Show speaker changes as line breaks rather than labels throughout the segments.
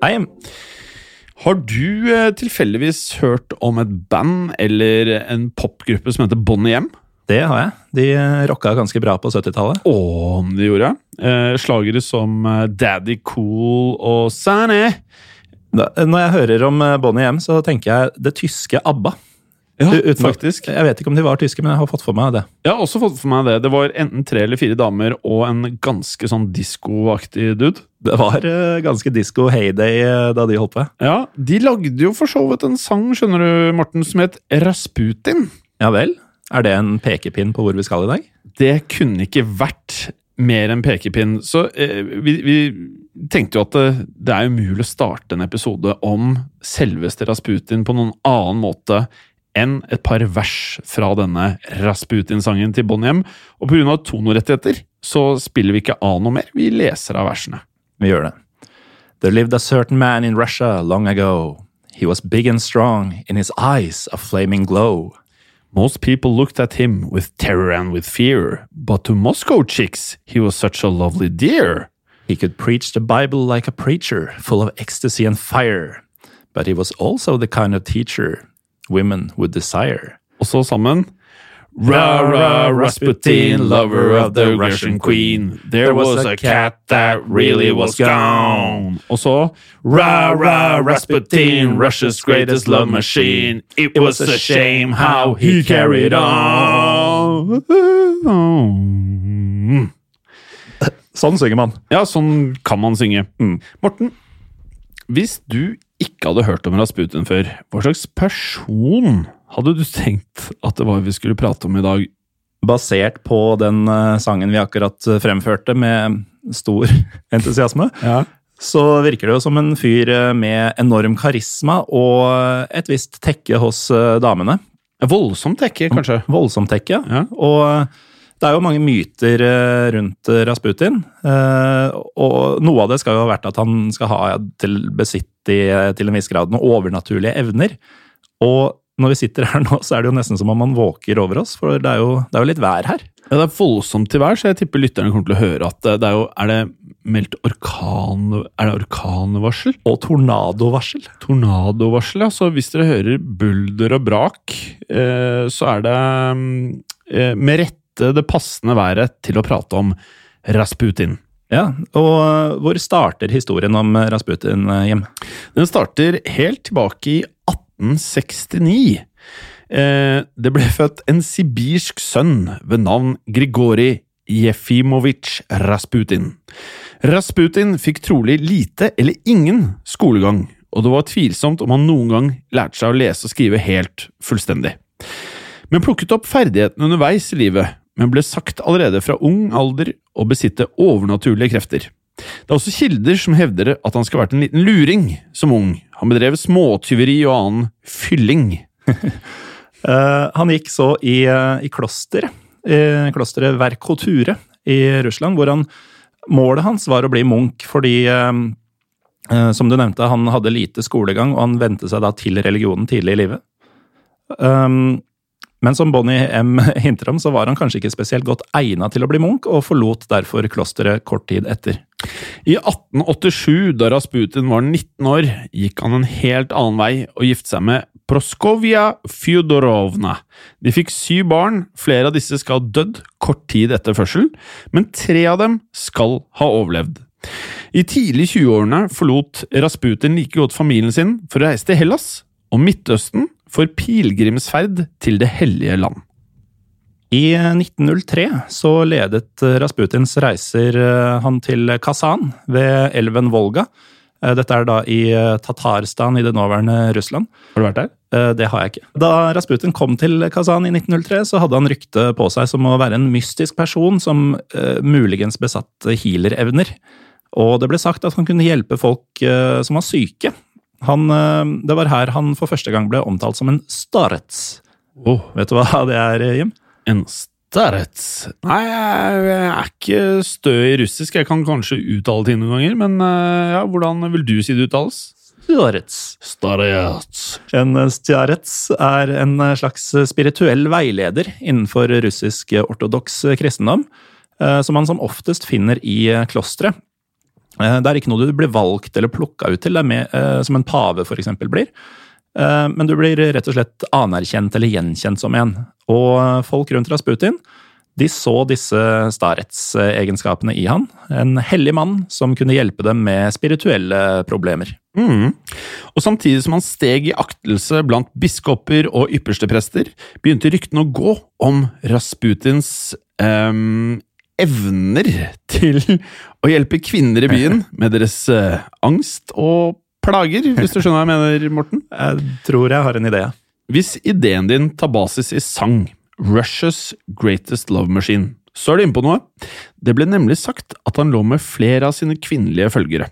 Hei,
Har du eh, tilfeldigvis hørt om et band eller en popgruppe som heter Bonnie M?
det har jeg. De eh, rocka ganske bra på 70-tallet.
Å, om de gjorde. Eh, slagere som Daddy Cool og
Sanny. Når jeg hører om Bonnie M, så tenker jeg det tyske ABBA.
Ja,
U- uten-
faktisk.
Jeg vet ikke om de var tyske, men jeg har fått for meg det.
Jeg har også fått for meg det. Det var enten tre eller fire damer og en ganske sånn diskoaktig dude.
Det var uh, ganske disco heyday uh, da de holdt på.
Ja, De lagde jo for så vidt en sang skjønner du, Morten, som het Rasputin.
Ja vel? Er det en pekepinn på hvor vi skal i dag?
Det kunne ikke vært mer enn pekepinn. Så eh, vi, vi tenkte jo at det, det er umulig å starte en episode om selveste Rasputin på noen annen måte enn et par vers fra denne Rasputin-sangen til Bonnie M. Og pga. tonorettigheter så spiller vi ikke av noe mer, vi leser av versene.
Vi gjør det. There lived a certain man in Russia long ago. He was big and strong, in his eyes a flaming glow.
Most people looked at him with terror and with fear, but to Moscow chicks he was such a lovely dear.
He could preach the Bible like a preacher, full of ecstasy and fire. But he was also the kind of teacher women would desire.
Og så sammen Ra ra Rasputin, lover of the Russian queen. There was a cat that really was gone. Og så Ra ra Rasputin, Russia's greatest love machine. It was a shame how he carried on.
Sånn synger man.
Ja, sånn kan man synge. Morten, hvis du ikke hadde hørt om Rasputin før, hva slags person hadde du tenkt at det var vi skulle prate om i dag?
Basert på den eh, sangen vi akkurat eh, fremførte med stor entusiasme, så virker det jo som en fyr eh, med enorm karisma og et visst tekke hos damene.
Voldsomt tekke, kanskje?
Voldsomt tekke.
Ja.
Og det er jo mange myter eh, rundt eh, Rasputin. eh, Og noe av det skal jo ha vært at han skal ha til besitt i, til en viss grad noen overnaturlige evner. Og når vi sitter her nå, så er det jo nesten som om han våker over oss, for det er jo, det er jo litt vær her.
Ja, Det er voldsomt til vær, så jeg tipper lytterne kommer til å høre at det er jo Er det meldt orkan... Er det orkanvarsel?
Og tornadovarsel.
Tornadovarsel, ja. Så hvis dere hører bulder og brak, eh, så er det mm, med rette det passende været til å prate om Rasputin.
Ja, og eh, hvor starter historien om eh, Rasputin, eh, Jim?
Den starter helt tilbake i 1869. Eh, det ble født en sibirsk sønn ved navn Grigori Jefimovitsj Rasputin. Rasputin fikk trolig lite eller ingen skolegang, og det var tvilsomt om han noen gang lærte seg å lese og skrive helt fullstendig. Men plukket opp ferdighetene underveis i livet, men ble sagt allerede fra ung alder å besitte overnaturlige krefter. Det er også kilder som hevder at han skal ha vært en liten luring som ung. Han bedrev småtyveri og annen fylling.
Eh, han gikk så i, eh, i kloster, i klosteret Verkoture i Russland, hvor han Målet hans var å bli munk fordi eh, Eh, som du nevnte, han hadde lite skolegang, og han vendte seg da til religionen tidlig i livet. Um, men som Bonnie M. hinter om, så var han kanskje ikke spesielt godt egna til å bli munk, og forlot derfor klosteret kort tid etter.
I 1887, da Rasputin var 19 år, gikk han en helt annen vei og giftet seg med Proskovia Fjodorovna. De fikk syv barn, flere av disse skal ha dødd kort tid etter fødselen, men tre av dem skal ha overlevd. I tidlig 20-årene forlot Rasputin like godt familien sin for å reise til Hellas og Midtøsten for pilegrimsferd til Det hellige land.
I 1903 så ledet Rasputins reiser eh, han til Kazan ved elven Volga. Eh, dette er da i eh, Tatarstan i det nåværende Russland.
Har du vært der?
Det har jeg ikke. Da Rasputin kom til Kazan i 1903, så hadde han rykte på seg som å være en mystisk person som muligens besatt healerevner. Og det ble sagt at han kunne hjelpe folk som var syke. Han, uh, det var her han for første gang ble omtalt som en starets.
Oh.
Vet du hva det er, Jim?
En starets Nei, jeg er ikke stø i russisk. Jeg kan kanskje uttale ting noen ganger, men eh, ja, hvordan vil du si det uttales?
Starets.
Starets.
En starets er en slags spirituell veileder innenfor russisk ortodoks kristendom, eh, som man som oftest finner i klostre. Eh, det er ikke noe du blir valgt eller plukka ut til, det er med, som en pave f.eks. blir. Eh, men du blir rett og slett anerkjent eller gjenkjent som en. Og folk rundt Rasputin de så disse starhetsegenskapene i han. En hellig mann som kunne hjelpe dem med spirituelle problemer.
Mm. Og samtidig som han steg i aktelse blant biskoper og yppersteprester, begynte ryktene å gå om Rasputins um, evner til å hjelpe kvinner i byen med deres uh, angst og plager, hvis du skjønner hva jeg mener, Morten?
Jeg tror jeg har en idé.
Hvis ideen din tar basis i sang, Russia's Greatest Love Machine, så er du inne på noe. Det ble nemlig sagt at han lå med flere av sine kvinnelige følgere.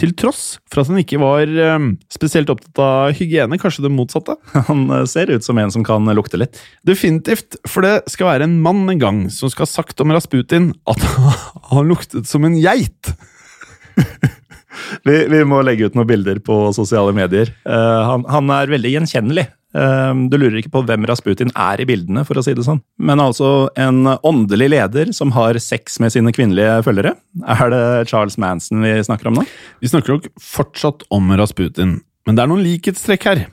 Til tross for at han ikke var eh, spesielt opptatt av hygiene, kanskje det motsatte?
Han eh, ser ut som en som kan lukte litt.
Definitivt, for det skal være en mann en gang som skal ha sagt om Rasputin at han luktet som en geit.
vi, vi, må legge ut noen bilder på sosiale medier. Uh, han, han, er veldig gjenkjennelig. Uh, du lurer ikke på hvem Rasputin er i bildene, for å si det sånn. Men altså en åndelig leder som har sex med sine kvinnelige følgere. Er det Charles Manson vi snakker om nå?
Vi snakker nok fortsatt om Rasputin, men det er noen likhetstrekk her.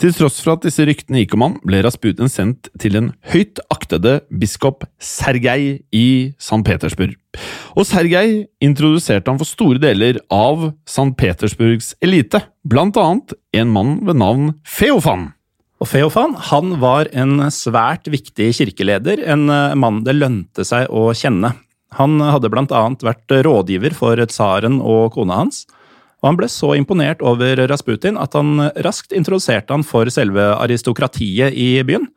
Til tross for at disse ryktene gikk om han, ble Rasputin sendt til den høyt aktede biskop Sergej i St. Petersburg. Og Sergej introduserte han for store deler av St. Petersburgs elite, blant annet en mann ved navn Feofan.
Og Feofan han var en svært viktig kirkeleder, en mann det lønte seg å kjenne. Han hadde annet vært rådgiver for tsaren og kona hans og han ble så imponert over Rasputin at han raskt introduserte han for selve aristokratiet i byen.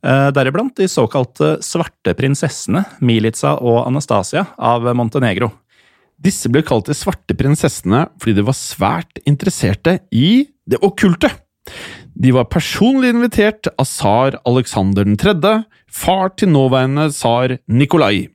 Eh, deriblant de såkalte svarte prinsessene, Milica og Anastasia av Montenegro.
Disse ble kalt de svarte prinsessene fordi de var svært interesserte i det okkulte. De var personlig invitert av tsar Aleksander 3., far til nåværende tsar Nikolai,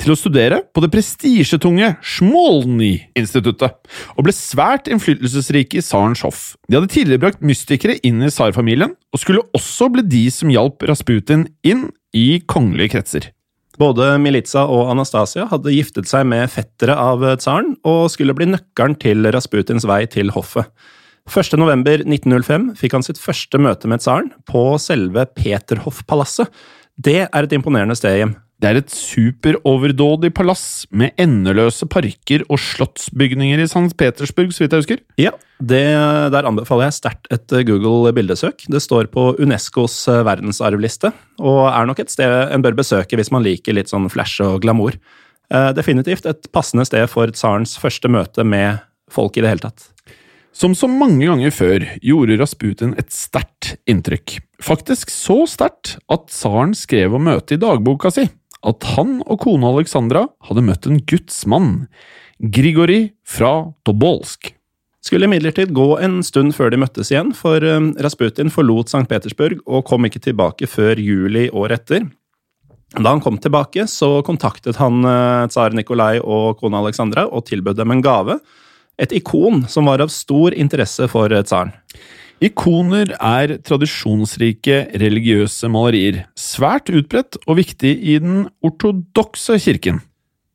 til å studere på det prestisjetunge Smolny-instituttet, og ble svært innflytelsesrike i tsarens hoff. De hadde tidligere brakt mystikere inn i tsarfamilien, og skulle også bli de som hjalp Rasputin inn i kongelige kretser.
Både Milica og Anastasia hadde giftet seg med fettere av tsaren, og skulle bli nøkkelen til Rasputins vei til hoffet. 1.11.1905 fikk han sitt første møte med tsaren på selve Peterhoff-palasset. Det er et imponerende sted, Hjem.
Det er et superoverdådig palass med endeløse parker og slottsbygninger i St. Petersburg, så vidt jeg husker.
Ja, det, der anbefaler jeg sterkt et Google-bildesøk. Det står på Unescos verdensarvliste, og er nok et sted en bør besøke hvis man liker litt sånn flash og glamour. Eh, definitivt et passende sted for tsarens første møte med folk i det hele tatt.
Som så mange ganger før gjorde Rasputin et sterkt inntrykk. Faktisk så sterkt at tsaren skrev om møtet i dagboka si at han og kona Alexandra hadde møtt en gudsmann, Grigori fra Tobolsk.
Skulle imidlertid gå en stund før de møttes igjen, for eh, Rasputin forlot St. Petersburg og kom ikke tilbake før juli året etter. Da han kom tilbake, så kontaktet han eh, tsar Nikolai og kona Alexandra og tilbød dem en gave Et ikon som var av stor interesse for tsaren.
Ikoner er tradisjonsrike religiøse malerier, svært utbredt og viktig i den ortodokse kirken.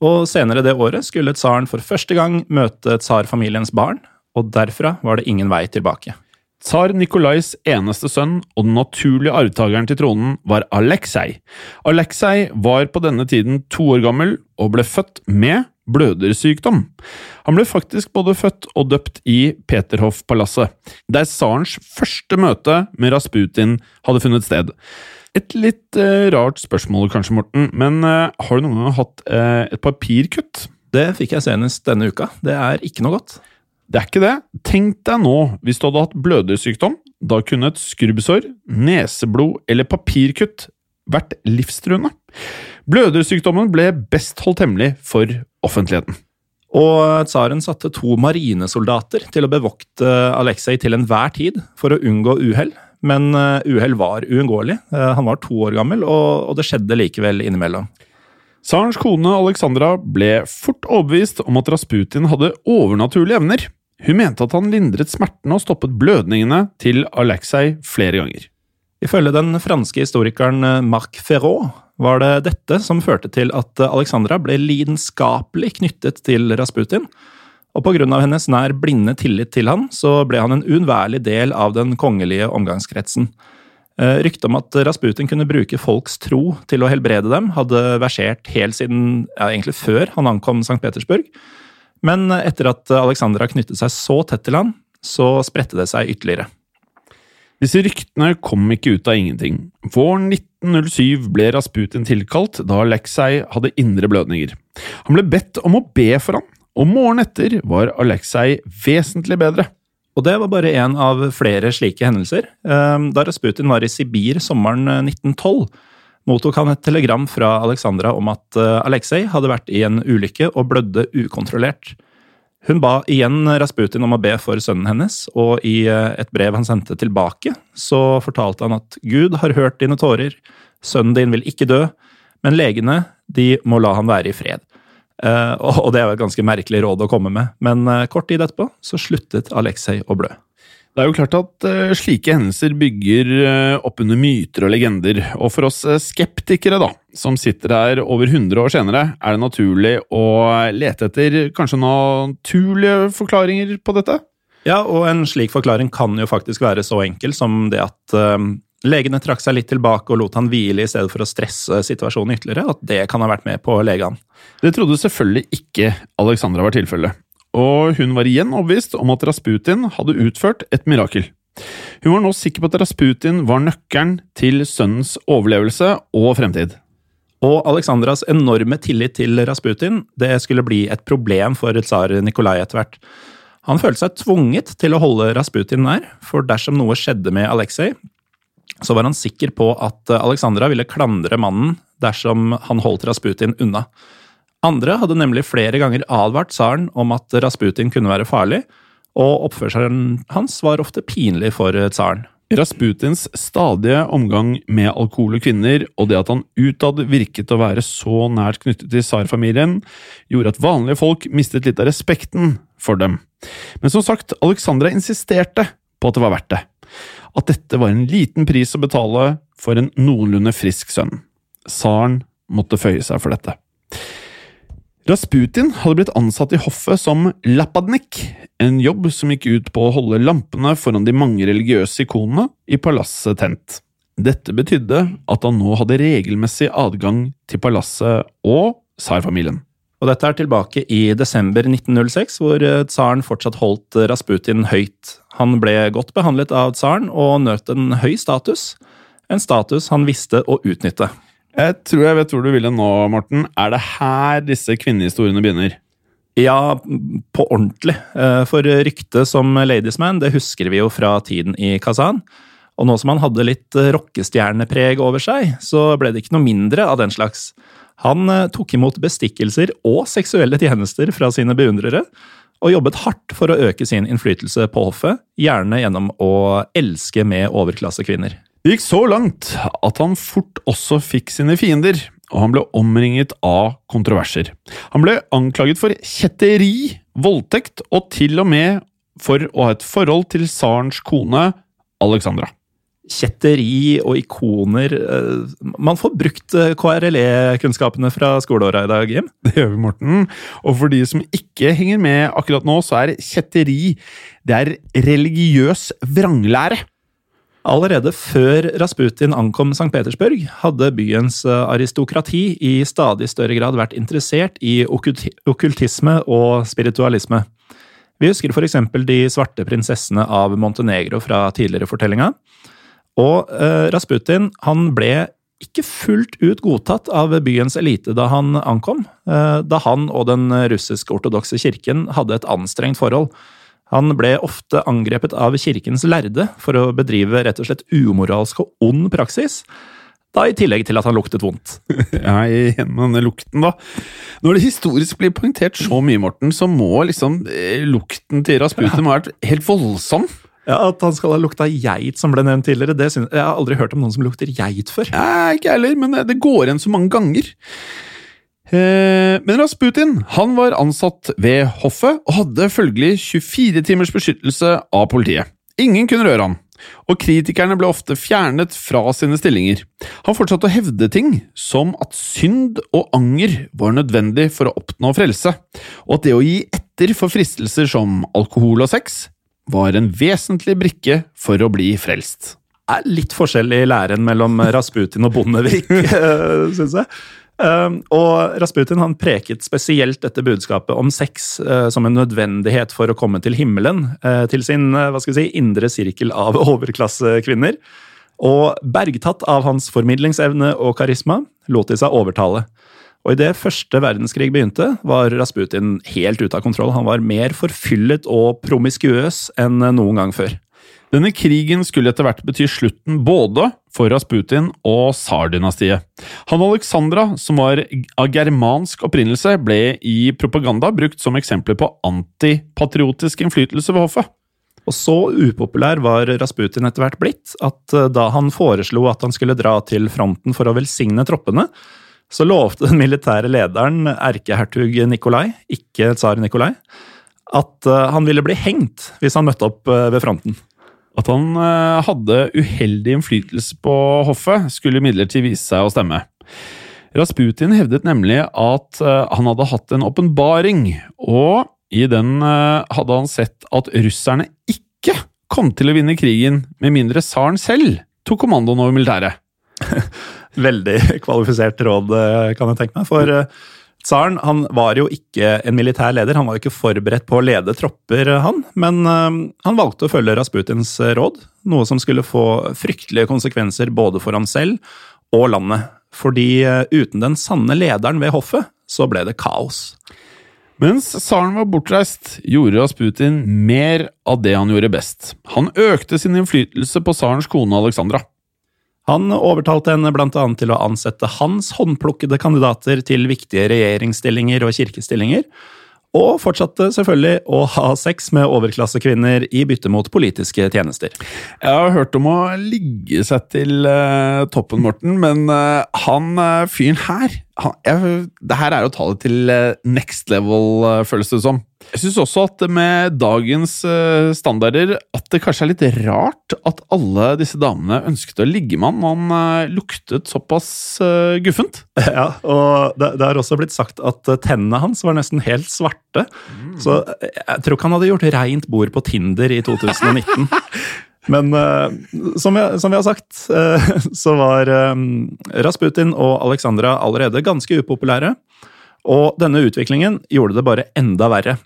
Og senere det året skulle tsaren for første gang møte tsarfamiliens barn, og derfra var det ingen vei tilbake.
Tsar Nikolais eneste sønn og den naturlige arvtakeren til tronen var Aleksej. Aleksej var på denne tiden to år gammel og ble født med blødersykdom. Han ble faktisk både født og døpt i Peterhoff-palasset, der tsarens første møte med Rasputin hadde funnet sted. Et litt eh, rart spørsmål kanskje, Morten, men eh, har du noen gang hatt eh, et papirkutt?
Det fikk jeg senest denne uka. Det er ikke noe godt.
Det er ikke det. Tenk deg nå hvis du hadde hatt blødersykdom. Da kunne et skrubbsår, neseblod eller papirkutt vært livstruende. Blødersykdommen ble best holdt hemmelig for offentligheten.
Og tsaren satte to marinesoldater til å bevokte Aleksej til enhver tid for å unngå uhell. Men eh, uhell var uunngåelig. Eh, han var to år gammel, og det skjedde likevel innimellom.
Tsarens kone Alexandra ble fort overbevist om at Rasputin hadde overnaturlige evner. Hun mente at han lindret smertene og stoppet blødningene til Aleksej flere ganger.
Ifølge den franske historikeren Marc Ferraud var det dette som førte til at Alexandra ble lidenskapelig knyttet til Rasputin, og av hennes nær blinde tillit til han, så ble han en uunnværlig del av den kongelige omgangskretsen. Eh, ryktet om at Rasputin kunne bruke folks tro til å helbrede dem, hadde versert helt siden ja, egentlig før han ankom St. Petersburg. Men etter at Alexandra knyttet seg så tett til han, så spredte det seg ytterligere.
Disse ryktene kom ikke ut av ingenting. Våren 1907 ble Rasputin tilkalt da Aleksej hadde indre blødninger. Han ble bedt om å be for ham, og morgenen etter var Aleksej vesentlig bedre.
Og det var bare én av flere slike hendelser. Ehm, da Rasputin var i Sibir sommeren 1912, mottok han et telegram fra Alexandra om at eh, Aleksej hadde vært i en ulykke og blødde ukontrollert. Hun ba igjen Rasputin om å be for sønnen hennes, og i eh, et brev han sendte tilbake, så fortalte han at Gud har hørt dine tårer, sønnen din vil ikke dø, men legene, de må la han være i fred. Uh, og det er jo et ganske merkelig råd å komme med, men uh, kort tid etterpå så sluttet Aleksej å blø.
Det er jo klart at slike hendelser bygger opp under myter og legender, og for oss skeptikere, da, som sitter her over 100 år senere, er det naturlig å lete etter kanskje naturlige forklaringer på dette?
Ja, og en slik forklaring kan jo faktisk være så enkel som det at legene trakk seg litt tilbake og lot han hvile i stedet for å stresse situasjonen ytterligere, at det kan ha vært med på legene.
Det trodde selvfølgelig ikke Alexandra var tilfellet, og hun var igjen overbevist om at Rasputin hadde utført et mirakel. Hun var nå sikker på at Rasputin var nøkkelen til sønnens overlevelse og fremtid.
Og Alexandras enorme tillit til Rasputin det skulle bli et problem for tsar Nikolai etter hvert. Han følte seg tvunget til å holde Rasputin nær, for dersom noe skjedde med Aleksej, så var han sikker på at Alexandra ville klandre mannen dersom han holdt Rasputin unna. Andre hadde nemlig flere ganger advart tsaren om at Rasputin kunne være farlig, og oppførselen hans var ofte pinlig for tsaren.
Rasputins stadige omgang med alkohol og kvinner, og det at han utad virket å være så nært knyttet til tsarfamilien, gjorde at vanlige folk mistet litt av respekten for dem. Men som sagt, Alexandra insisterte på at det var verdt det. At dette var en liten pris å betale for en noenlunde frisk sønn. Tsaren måtte føye seg for dette. Rasputin hadde blitt ansatt i hoffet som lapadnik, en jobb som gikk ut på å holde lampene foran de mange religiøse ikonene i palasset tent. Dette betydde at han nå hadde regelmessig adgang til palasset og tsarfamilien.
Og dette er tilbake i desember 1906, hvor tsaren fortsatt holdt Rasputin høyt. Han ble godt behandlet av tsaren og nøt en høy status, en status han visste å utnytte.
Jeg tror jeg vet hvor du ville nå, Morten. Er det her disse kvinnehistoriene begynner?
Ja, på ordentlig. Eh, for ryktet som ladiesman, det husker vi jo fra tiden i Kazan. Og nå som han hadde litt rockestjernepreg over seg, så ble det ikke noe mindre av den slags. Han eh, tok imot bestikkelser og seksuelle tjenester fra sine beundrere, og jobbet hardt for å øke sin innflytelse på hoffet, gjerne gjennom å elske med overklassekvinner.
Det gikk så langt at han fort også fikk sine fiender, og han ble omringet av kontroverser. Han ble anklaget for kjetteri, voldtekt og til og med for å ha et forhold til tsarens kone Alexandra.
Kjetteri og ikoner eh, Man får brukt eh, KRLE-kunnskapene fra skoleåra i dag, Jim.
Det gjør vi, Morten. Og for de som ikke henger med akkurat nå, så er kjetteri det er religiøs vranglære.
Allerede før Rasputin ankom St. Petersburg, hadde byens eh, aristokrati i stadig større grad vært interessert i okkultisme og spiritualisme. Vi husker f.eks. de svarte prinsessene av Montenegro fra tidligere fortellinga. Og eh, Rasputin han ble ikke fullt ut godtatt av byens elite da han ankom, eh, da han og den russisk-ortodokse kirken hadde et anstrengt forhold. Han ble ofte angrepet av kirkens lærde for å bedrive rett og slett umoralsk og ond praksis. Da I tillegg til at han luktet vondt.
ja, igjen med denne lukten, da. Når det historisk blir poengtert så mye, Morten, så må liksom eh, lukten til Rasputin ha vært helt voldsom.
Ja, At han skal ha lukta geit, som ble nevnt tidligere, det synes, jeg har aldri hørt om noen som lukter geit før.
Ja, ikke heller, men det går igjen så mange ganger. Eh, men Rasputin han var ansatt ved hoffet og hadde følgelig 24 timers beskyttelse av politiet. Ingen kunne røre han, og kritikerne ble ofte fjernet fra sine stillinger. Han fortsatte å hevde ting som at synd og anger var nødvendig for å oppnå frelse, og at det å gi etter for fristelser som alkohol og sex var en vesentlig brikke for å bli frelst.
Det er litt forskjell i læren mellom Rasputin og Bondevik, syns jeg. Ehm, og Rasputin han preket spesielt dette budskapet om sex eh, som en nødvendighet for å komme til himmelen, eh, til sin eh, hva skal vi si, indre sirkel av overklassekvinner. Og bergtatt av hans formidlingsevne og karisma lot de seg overtale. Og Idet første verdenskrig begynte, var Rasputin helt ute av kontroll. Han var mer forfyllet og promiskuøs enn noen gang før.
Denne krigen skulle etter hvert bety slutten både for Rasputin og tsardynastiet. Han Alexandra, som var av germansk opprinnelse, ble i propaganda brukt som eksempler på antipatriotisk innflytelse ved hoffet.
Og så upopulær var Rasputin etter hvert blitt at eh, da han foreslo at han skulle dra til fronten for å velsigne troppene, så lovte den militære lederen, erkehertug Nikolai, ikke tsar Nikolai, at eh, han ville bli hengt hvis han møtte opp eh, ved fronten.
At han eh, hadde uheldig innflytelse på hoffet, skulle imidlertid vise seg å stemme. Rasputin hevdet nemlig at eh, han hadde hatt en åpenbaring, og i den eh, hadde han sett at russerne ikke kom til å vinne krigen med mindre tsaren selv tok kommandoen over militæret.
Veldig kvalifisert råd, kan jeg tenke meg. For Tsaren han var jo ikke en militær leder, han var jo ikke forberedt på å lede tropper, han. Men uh, han valgte å følge Rasputins eh, råd, noe som skulle få fryktelige konsekvenser både for ham selv og landet. Fordi uh, uten den sanne lederen ved hoffet, så ble det kaos.
Mens tsaren var bortreist, gjorde Rasputin mer av det han gjorde best. Han økte sin innflytelse på tsarens kone Alexandra.
Han overtalte henne bl.a. til å ansette hans håndplukkede kandidater til viktige regjeringsstillinger og kirkestillinger, og fortsatte selvfølgelig å ha sex med overklassekvinner i bytte mot politiske tjenester.
Jeg har hørt om å ligge seg til uh, toppen, Morten, men uh, han uh, fyren her han, jeg, Det her er å ta det til next level, føles det som. Jeg syns også at med dagens standarder at det kanskje er litt rart at alle disse damene ønsket å ligge med han. Han luktet såpass guffent.
Ja, og det, det har også blitt sagt at tennene hans var nesten helt svarte. Mm. Så jeg tror ikke han hadde gjort reint bord på Tinder i 2019. Men uh, som, vi, som, vi, har sagt, uh, så var um, Rasputin og Alexandra allerede ganske upopulære. Og denne utviklingen gjorde det bare enda verre.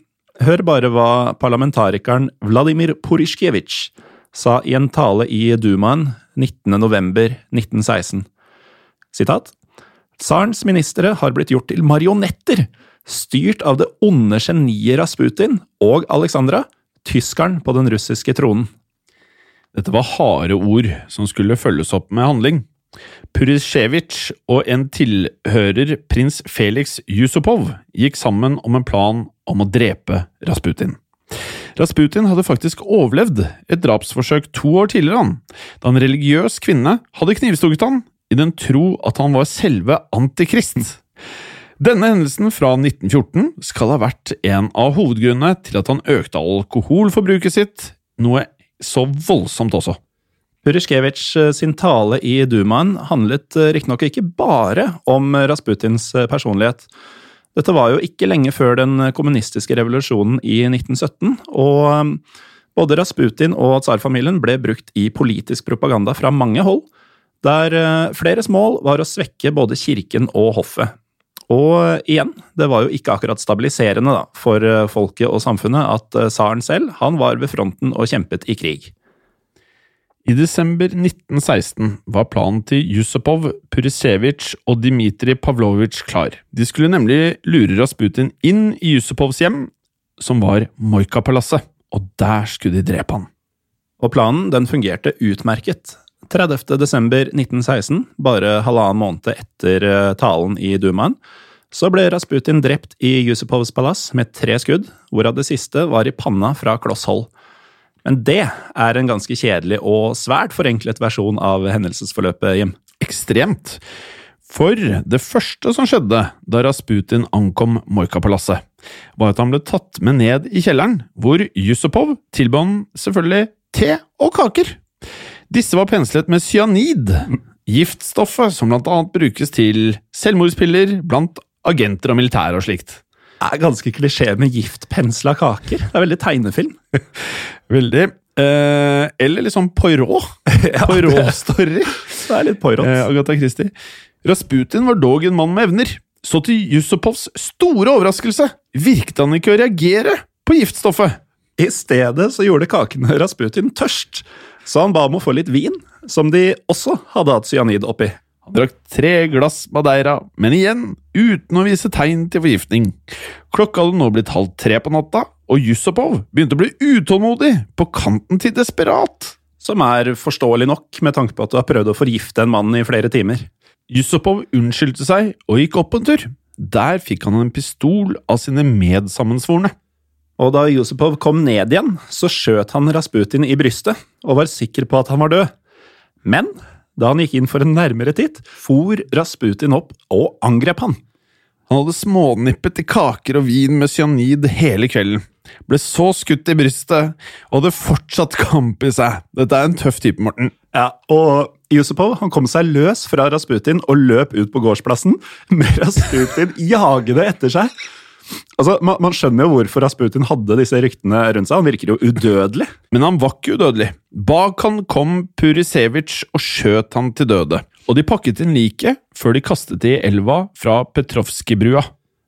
Hør bare hva parlamentarikeren Vladimir Porisjkevitsj sa i en tale i Dumaen 19.11.1916. Sitat. Tsarens ministre har blitt gjort til marionetter, styrt av det onde geniet Rasputin og Alexandra, tyskeren på den russiske tronen.
Dette var harde ord som skulle følges opp med handling. Purisjevitsj og en tilhører prins Felix Yusupov gikk sammen om en plan om å drepe Rasputin. Rasputin hadde faktisk overlevd et drapsforsøk to år tidligere, da en religiøs kvinne hadde knivstukket han i den tro at han var selve Antikrist. Denne hendelsen fra 1914 skal ha vært en av hovedgrunnene til at han økte alkoholforbruket sitt, noe så voldsomt også.
Purishkevitsj eh, sin tale i Dumaen handlet eh, riktignok ikke bare om Rasputins eh, personlighet. Dette var jo ikke lenge før den kommunistiske revolusjonen i 1917, og både Rasputin og tsarfamilien ble brukt i politisk propaganda fra mange hold, der fleres mål var å svekke både kirken og hoffet. Og igjen, det var jo ikke akkurat stabiliserende da, for folket og samfunnet at tsaren selv han var ved fronten og kjempet i krig.
I desember 1916 var planen til Yusupov, Purisevitsj og Dmitrij Pavlovitsj klar. De skulle nemlig lure Rasputin inn i Yusupovs hjem, som var Moika-palasset, og der skulle de drepe han.
Og planen den fungerte utmerket. 30.12.1916, bare halvannen måned etter eh, talen i Dumaen, så ble Rasputin drept i Yusupovs palass med tre skudd, hvorav det siste var i panna fra kloss hold. Men det er en ganske kjedelig og svært forenklet versjon av hendelsesforløpet, Jim.
Ekstremt. For det første som skjedde da Rasputin ankom Moika-palasset, var at han ble tatt med ned i kjelleren, hvor Yusupov tilbød selvfølgelig te og kaker. Disse var penslet med cyanid, giftstoffet som blant annet brukes til selvmordspiller blant agenter og militære og slikt.
Er ganske klisjé med giftpensla kaker. Det er veldig tegnefilm.
veldig. Eh, eller liksom Poirot. ja, Poirot-story.
Det er litt Poirot.
Eh, Agatha Christie. Rasputin var dog en mann med evner. Så til Yusupovs store overraskelse virket han ikke å reagere på giftstoffet.
I stedet så gjorde kakene Rasputin tørst, så han ba om å få litt vin, som de også hadde hatt cyanid oppi.
Han drakk tre glass Madeira, men igjen uten å vise tegn til forgiftning. Klokka hadde nå blitt halv tre på natta, og Yusupov begynte å bli utålmodig, på kanten til desperat.
Som er forståelig nok, med tanke på at du har prøvd å forgifte en mann i flere timer.
Yusupov unnskyldte seg og gikk opp en tur. Der fikk han en pistol av sine medsammensvorne.
Og da Yusupov kom ned igjen, så skjøt han Rasputin i brystet, og var sikker på at han var død. Men da han gikk inn for en nærmere titt, for Rasputin opp og angrep han.
Han hadde smånippet i kaker og vin med cyanid hele kvelden. Ble så skutt i brystet, og hadde fortsatt kamp i seg. Dette er en tøff type, Morten.
Ja, og Yusupov han kom seg løs fra Rasputin og løp ut på gårdsplassen, med Rasputin jagende etter seg. Altså, man, man, skjønner jo hvorfor Rasputin hadde disse ryktene rundt seg. Han virker jo udødelig.
Men han var ikke udødelig. Bak han kom Purisevitsj og skjøt han til døde. Og de pakket inn liket før de kastet det i elva fra Petrovskij-brua.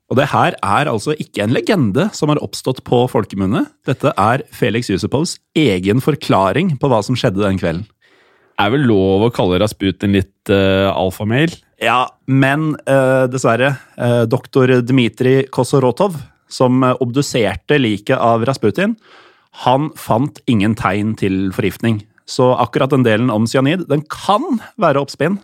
Og det her er altså ikke en legende som har oppstått på folkemunne. Dette er Felix Yusupovs egen forklaring på hva som skjedde den kvelden.
Er vel lov å kalle Rasputin litt uh, alfamail?
Ja, men uh, dessverre. Uh, doktor Dmitrij Kosorotov, som obduserte liket av Rasputin, han fant ingen tegn til forgiftning. Så akkurat den delen om cyanid, den kan være oppspinn,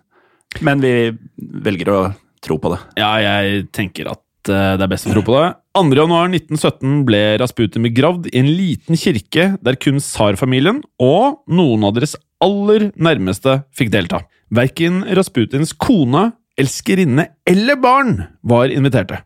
men vi velger å tro på det.
Ja, jeg tenker at det er best å tro på det. 2.1.1917 ble Rasputin begravd i en liten kirke der kun tsarfamilien og noen av deres aller nærmeste fikk delta. Verken Rasputins kone, elskerinne eller barn var inviterte.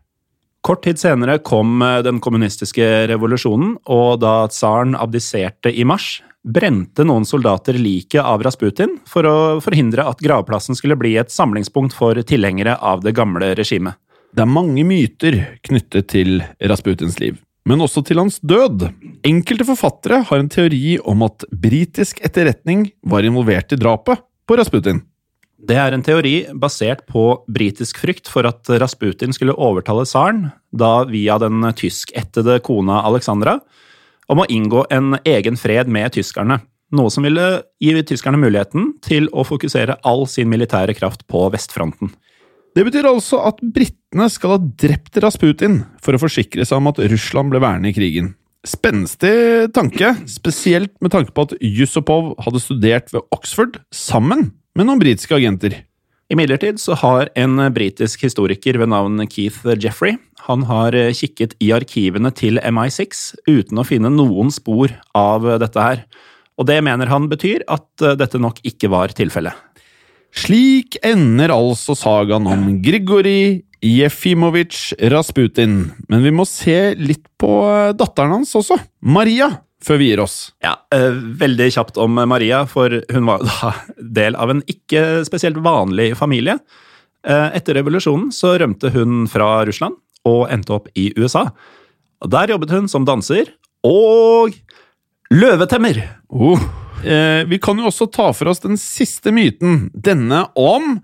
Kort tid senere kom eh, den kommunistiske revolusjonen, og da tsaren abdiserte i mars, brente noen soldater liket av Rasputin for å forhindre at gravplassen skulle bli et samlingspunkt for tilhengere av det gamle regimet.
Det er mange myter knyttet til Rasputins liv, men også til hans død. Enkelte forfattere har en teori om at britisk etterretning var involvert i drapet på Rasputin.
Det er en teori basert på britisk frykt for at Rasputin skulle overtale tsaren, da via den tyskættede kona Alexandra, om å inngå en egen fred med tyskerne. Noe som ville gi tyskerne muligheten til å fokusere all sin militære kraft på vestfronten.
Det betyr altså at britene skal ha drept Rasputin for å forsikre seg om at Russland ble værende i krigen. Spenstig tanke, spesielt med tanke på at Yusupov hadde studert ved Oxford sammen med noen britiske agenter.
Imidlertid så har en britisk historiker ved navn Keith Jeffrey han har kikket i arkivene til MI6 uten å finne noen spor av dette her. Og det mener han betyr at dette nok ikke var tilfellet.
Slik ender altså sagaen om Grigorij Jefimovic Rasputin. Men vi må se litt på eh, datteren hans også, Maria, før vi gir oss.
Ja, eh, Veldig kjapt om Maria, for hun var da del av en ikke spesielt vanlig familie. Eh, Etter revolusjonen så rømte hun fra Russland og endte opp i USA. Og Der jobbet hun som danser og løvetemmer.
Oh. Eh, vi kan jo også ta for oss den siste myten, denne om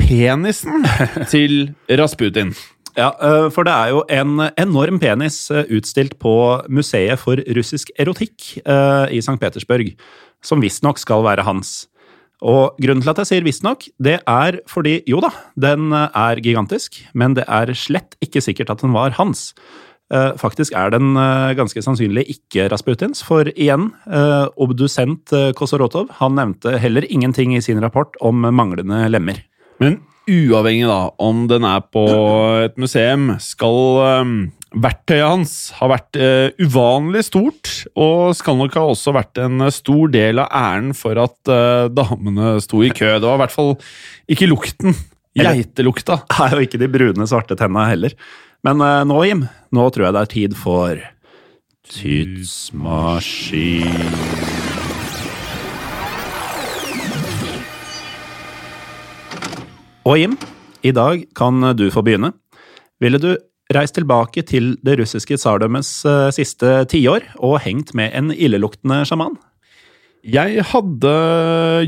penisen til Rasputin.
Ja, eh, for det er jo en enorm penis eh, utstilt på Museet for russisk erotikk eh, i St. Petersburg, som visstnok skal være hans. Og grunnen til at jeg sier visstnok, det er fordi jo da, den er gigantisk, men det er slett ikke sikkert at den var hans. Faktisk er den ganske sannsynlig ikke Rasputins, for igjen, obdusent Kosorotov han nevnte heller ingenting i sin rapport om manglende lemmer.
Men uavhengig da, om den er på et museum, skal um, verktøyet hans ha vært uh, uvanlig stort, og skal nok ha også vært en stor del av æren for at uh, damene sto i kø. Det var i hvert fall ikke lukten. Geitelukta.
Er jo ikke de brune, svarte tenna heller. Men uh, nå, Jim, nå tror jeg det er tid for Tidsmaskin. Og Jim, i dag kan du få begynne. Ville du reist tilbake til det russiske tsardømmets uh, siste tiår og hengt med en illeluktende sjaman?
Jeg hadde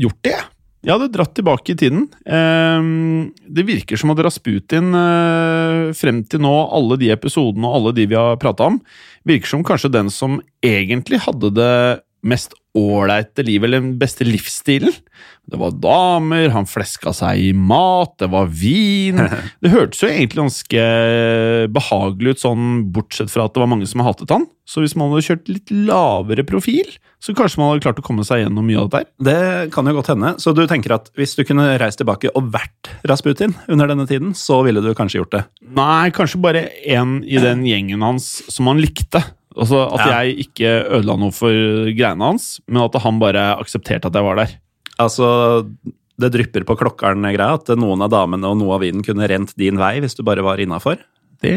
gjort det. Jeg hadde dratt tilbake i tiden. Uh, det virker som at Rasputin, uh, frem til nå, alle de episodene og alle de vi har prata om, virker som kanskje den som egentlig hadde det mest ålreite livet, eller den beste livsstilen. Det var damer, han fleska seg i mat, det var vin Det hørtes jo egentlig ganske behagelig ut, sånn bortsett fra at det var mange som hatet han. Så hvis man hadde kjørt litt lavere profil, så kanskje man hadde klart å komme seg gjennom mye av dette her.
Det kan jo godt hende. Så du tenker at hvis du kunne reist tilbake og vært Rasputin under denne tiden, så ville du kanskje gjort det?
Nei, kanskje bare en i den gjengen hans som han likte. Altså At ja. jeg ikke ødela noe for greiene hans, men at han bare aksepterte at jeg var der.
Altså, det drypper på klokkeren-greia, at noen av damene og noe av vinen kunne rent din vei hvis du bare var innafor?
Det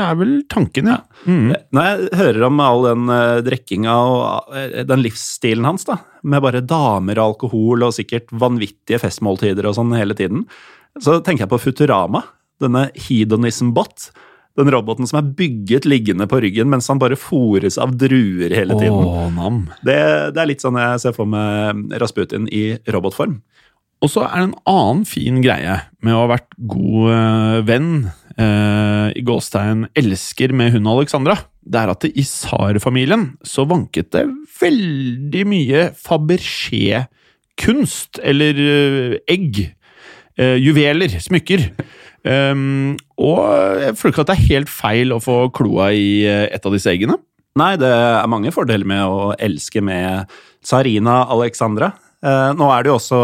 er vel tanken, ja.
Mm. Når jeg hører om all den uh, drikkinga og uh, den livsstilen hans, da, med bare damer og alkohol og sikkert vanvittige festmåltider og sånn hele tiden, så tenker jeg på Futurama, denne hedonism-bot den roboten som er bygget liggende på ryggen mens han bare fôres av druer hele tiden.
Nam.
Det, det, er litt sånn jeg ser for meg Rasputin i robotform.
Og så er det en annen fin greie med å ha vært god øh, venn, øh, i gåstegn elsker med hun Alexandra. Det er at det i tsarfamilien så vanket det veldig mye Fabergé-kunst, eller øh, egg. juveler, smykker. Um, og jeg føler ikke at det er helt feil å få kloa i eh, et av disse eggene.
Nei, det er mange fordeler med å elske med tsarina Alexandra. Uh, nå er det jo også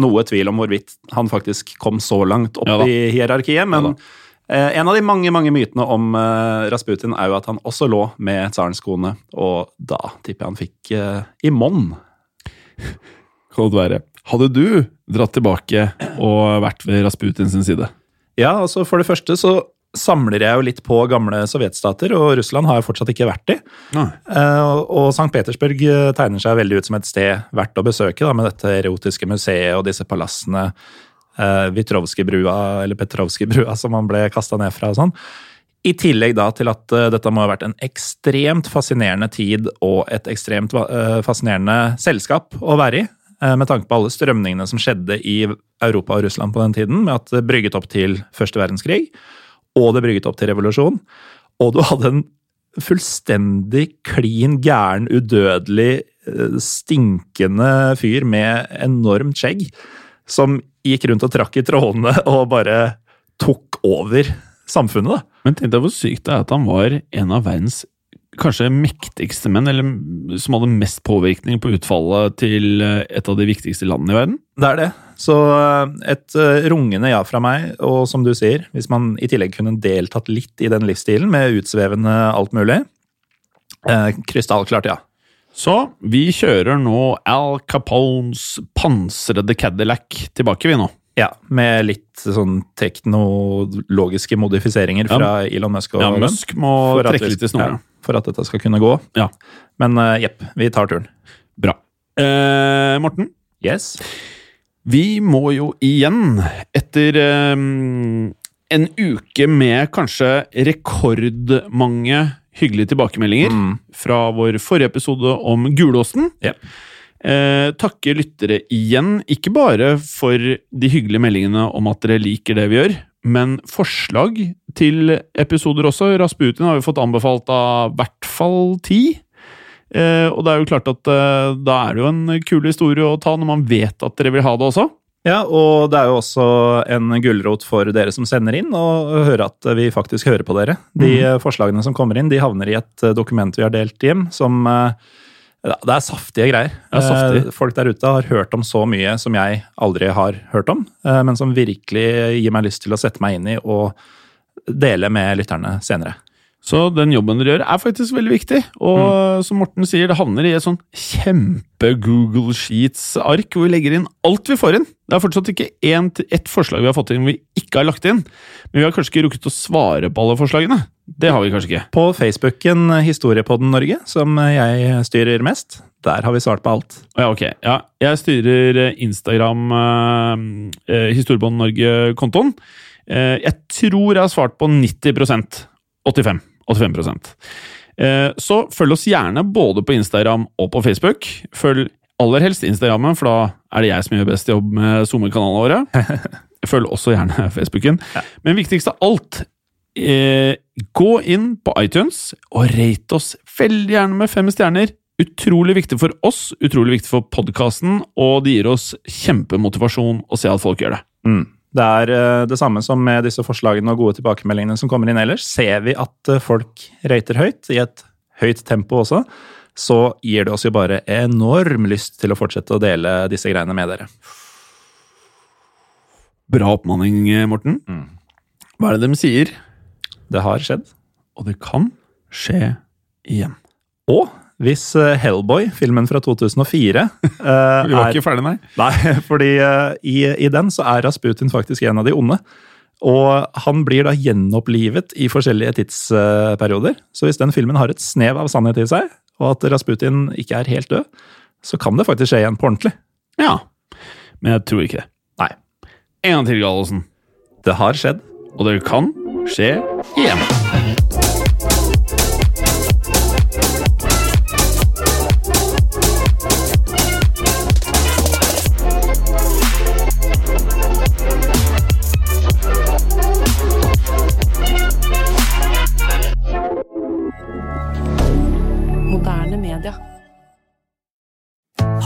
noe tvil om hvorvidt han faktisk kom så langt opp ja, i hierarkiet, men ja, uh, en av de mange mange mytene om uh, Rasputin er jo at han også lå med tsarens kone, og da tipper jeg han fikk i monn.
Kan det være. Hadde du dratt tilbake og vært ved Rasputins side?
Ja, altså For det første så samler jeg jo litt på gamle sovjetstater, og Russland har jeg fortsatt ikke vært i. Uh, og St. Petersburg eh, tegner seg veldig ut som et sted verdt å besøke, da, med dette erotiske museet og disse palassene. Uh, Vitrovskij-brua, eller Petrovskij-brua, som man ble kasta ned fra og sånn. I tillegg da til at uh, dette må ha vært en ekstremt fascinerende tid og et ekstremt fascinerende selskap å være i. Eh, med tanke på alle strømningene som skjedde i Europa og Russland på den tiden, med at det brygget opp til første verdenskrig, og det brygget opp til revolusjon. Og du hadde en fullstendig klin gæren, udødelig, eh, stinkende fyr med enormt skjegg, som gikk rundt og trakk i trådene og bare tok over samfunnet. da.
Men tenk deg hvor sykt det er at han var en av verdens kanskje mektigste menn, eller som hadde mest påvirkning på utfallet til eh, et av de viktigste landene i verden?
Det er det. Så eh, et eh, rungende ja fra meg, og som du sier, hvis man i tillegg kunne deltatt litt i den livsstilen med utsvevende alt mulig, krystallklart ja.
Så vi kjører nå Al Capones pansrede Cadillac tilbake, vi nå.
Ja, med litt sånn teknologiske modifiseringer fra Elon Musk. og
Ja, Musk må trekke litt i snoren.
ja, For at dette skal kunne gå.
Ja.
Men eh, jepp, vi tar turen.
Bra. Eh, Morten,
Yes.
vi må jo igjen, etter eh, en uke med kanskje rekordmange hyggelige tilbakemeldinger
Mm.
fra vår forrige episode om Gulåsen,
Yep.
eh, takke lyttere igjen, ikke bare for de hyggelige meldingene om at dere liker det vi gjør, men forslag til episoder også. Rasputin har vi fått anbefalt av i hvert fall ti. Eh, og det er jo klart at eh, da er det jo en kul historie å ta når man vet at dere vil ha det også.
Ja, og det er jo også en gulrot for dere som sender inn, å høre at vi faktisk hører på dere. De mm. forslagene som kommer inn, de havner i et eh, dokument vi har delt hjem, som eh, Det er saftige greier.
Saftig.
Eh, Folk der ute har hørt om så mye som jeg aldri har hørt om, eh, men som virkelig gir meg lyst til å sette meg inn i og dele med lytterne senere.
Så den jobben dere gjør, er faktisk veldig viktig. Og som Morten sier, det havner i et sånn kjempe-Google Sheets-ark hvor vi legger inn alt vi får inn. Det er fortsatt ikke ett forslag vi har fått inn vi ikke har lagt inn. Men vi har kanskje ikke rukket å svare på alle forslagene. Det har vi kanskje ikke.
På Facebooken Historiepodden Norge, som jeg styrer mest, der har vi svart på alt.
Ja, ok. Ja, jeg styrer eh, Instagram eh, Historiepodden Norge-kontoen. Eh, jeg tror jeg har svart på 90% 85 85 eh, Så følg oss gjerne både på Instagram og på Facebook. Følg aller helst Instagrammen, for da er det jeg som gjør best jobb med SoMe-kanalene våre. Følg også gjerne Facebooken. Men viktigst av alt eh, Gå inn på iTunes og rate oss veldig gjerne med fem stjerner. Utrolig viktig for oss, utrolig viktig for podkasten, og det gir oss kjempemotivasjon å se at folk gjør det.
Mm. Det er eh, det samme som med disse forslagene og gode tilbakemeldingene som kommer inn ellers. Ser vi at eh, folk rater høyt, i et høyt tempo også, så gir det oss jo bare enorm lyst til å fortsette å dele disse greiene med dere.
Bra oppmanning, Morten. Hva er det de sier?
Det har skjedd.
Og det kan skje igjen.
Og hvis eh, Hellboy, filmen fra 2004 eh,
Vi var
er-
ikke ferdig, nei.
Nei, fordi eh, i, i den så er Rasputin faktisk en av de onde. Og han blir da gjenopplivet i forskjellige tidsperioder. Så hvis den filmen har et snev av sannhet i seg, og at Rasputin ikke er helt død, så kan det faktisk skje igjen på ordentlig.
Ja. Men jeg tror ikke det.
Nei.
En gang til, Gallosen.
Det har skjedd.
Og det kan skje igjen.